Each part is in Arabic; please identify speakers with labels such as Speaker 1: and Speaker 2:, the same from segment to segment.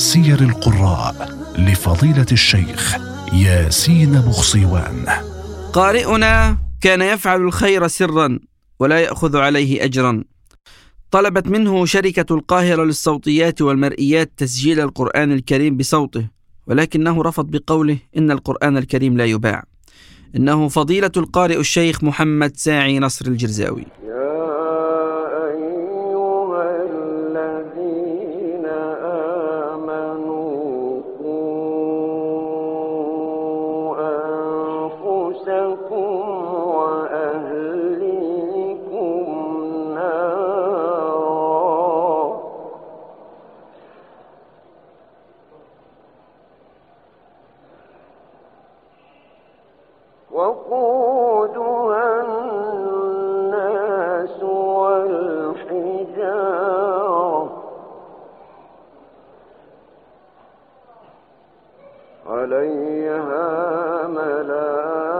Speaker 1: سير القراء لفضيلة الشيخ ياسين بخصيوان
Speaker 2: قارئنا كان يفعل الخير سرا ولا يأخذ عليه اجرا. طلبت منه شركة القاهرة للصوتيات والمرئيات تسجيل القرآن الكريم بصوته ولكنه رفض بقوله إن القرآن الكريم لا يباع. إنه فضيلة القارئ الشيخ محمد ساعي نصر الجرزاوي.
Speaker 3: وقودها الناس عليها ملائكة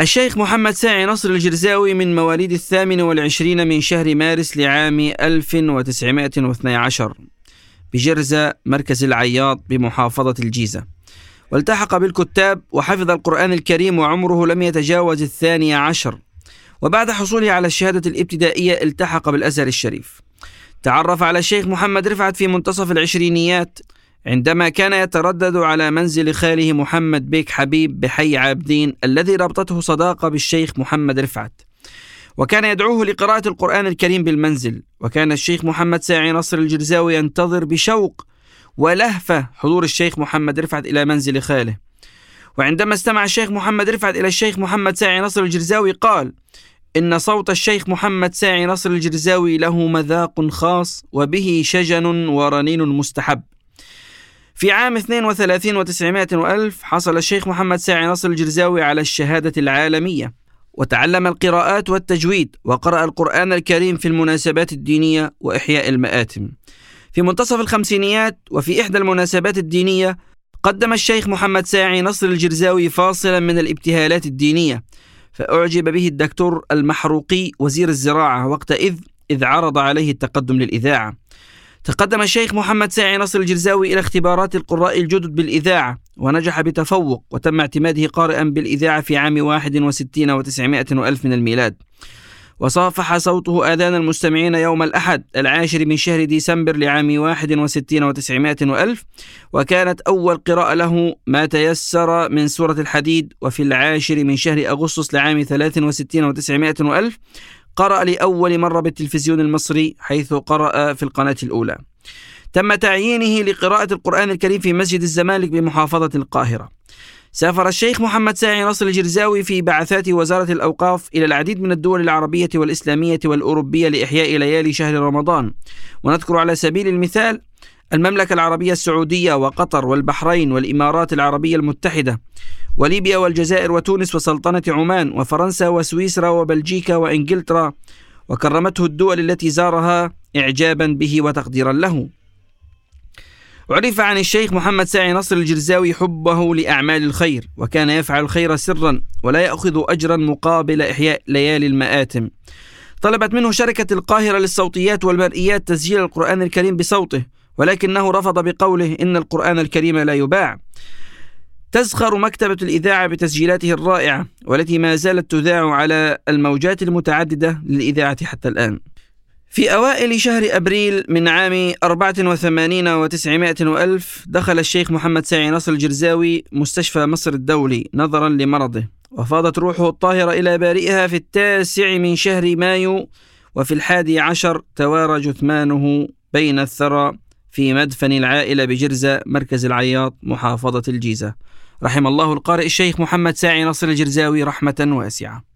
Speaker 2: الشيخ محمد ساعي نصر الجرزاوي من مواليد الثامن والعشرين من شهر مارس لعام 1912 بجرزة مركز العياط بمحافظة الجيزة. والتحق بالكتاب وحفظ القرآن الكريم وعمره لم يتجاوز الثاني عشر. وبعد حصوله على الشهادة الابتدائية التحق بالأزهر الشريف. تعرف على الشيخ محمد رفعت في منتصف العشرينيات عندما كان يتردد على منزل خاله محمد بيك حبيب بحي عابدين الذي ربطته صداقة بالشيخ محمد رفعت. وكان يدعوه لقراءة القرآن الكريم بالمنزل وكان الشيخ محمد ساعي نصر الجرزاوي ينتظر بشوق ولهفة حضور الشيخ محمد رفعت إلى منزل خاله. وعندما استمع الشيخ محمد رفعت إلى الشيخ محمد ساعي نصر الجرزاوي قال إن صوت الشيخ محمد ساعي نصر الجرزاوي له مذاق خاص وبه شجن ورنين مستحب. في عام 32 و900 وألف حصل الشيخ محمد ساعي نصر الجرزاوي على الشهادة العالمية. وتعلم القراءات والتجويد وقرأ القرآن الكريم في المناسبات الدينية وإحياء المآتم. في منتصف الخمسينيات وفي إحدى المناسبات الدينية قدم الشيخ محمد ساعي نصر الجرزاوي فاصلا من الابتهالات الدينية. فأعجب به الدكتور المحروقي وزير الزراعة وقتئذ إذ عرض عليه التقدم للإذاعة. تقدم الشيخ محمد ساعي نصر الجرزاوي إلى اختبارات القراء الجدد بالإذاعة ونجح بتفوق وتم اعتماده قارئا بالإذاعة في عام 61 وتسعمائة وألف من الميلاد. وصافح صوته آذان المستمعين يوم الأحد العاشر من شهر ديسمبر لعام 61 وتسعمائة وألف وكانت أول قراءة له ما تيسر من سورة الحديد وفي العاشر من شهر أغسطس لعام 63 وتسعمائة وألف قرأ لأول مرة بالتلفزيون المصري حيث قرأ في القناة الأولى. تم تعيينه لقراءة القرآن الكريم في مسجد الزمالك بمحافظة القاهرة. سافر الشيخ محمد ساعي نصر الجرزاوي في بعثات وزارة الأوقاف إلى العديد من الدول العربية والإسلامية والأوروبية لإحياء ليالي شهر رمضان. ونذكر على سبيل المثال المملكة العربية السعودية وقطر والبحرين والإمارات العربية المتحدة وليبيا والجزائر وتونس وسلطنة عمان وفرنسا وسويسرا وبلجيكا وإنجلترا وكرمته الدول التي زارها إعجابا به وتقديرا له. عرف عن الشيخ محمد ساعي نصر الجرزاوي حبه لأعمال الخير وكان يفعل الخير سرا ولا يأخذ أجرا مقابل إحياء ليالي المآتم. طلبت منه شركة القاهرة للصوتيات والمرئيات تسجيل القرآن الكريم بصوته ولكنه رفض بقوله إن القرآن الكريم لا يباع. تزخر مكتبة الإذاعة بتسجيلاته الرائعة والتي ما زالت تذاع على الموجات المتعددة للإذاعة حتى الآن. في أوائل شهر أبريل من عام 84 و900 وألف دخل الشيخ محمد ساعي نصر الجرزاوي مستشفى مصر الدولي نظرا لمرضه وفاضت روحه الطاهرة إلى بارئها في التاسع من شهر مايو وفي الحادي عشر توارى جثمانه بين الثرى. في مدفن العائلة بجرزة مركز العياط محافظة الجيزة. رحم الله القارئ الشيخ محمد ساعي نصر الجرزاوي رحمة واسعة.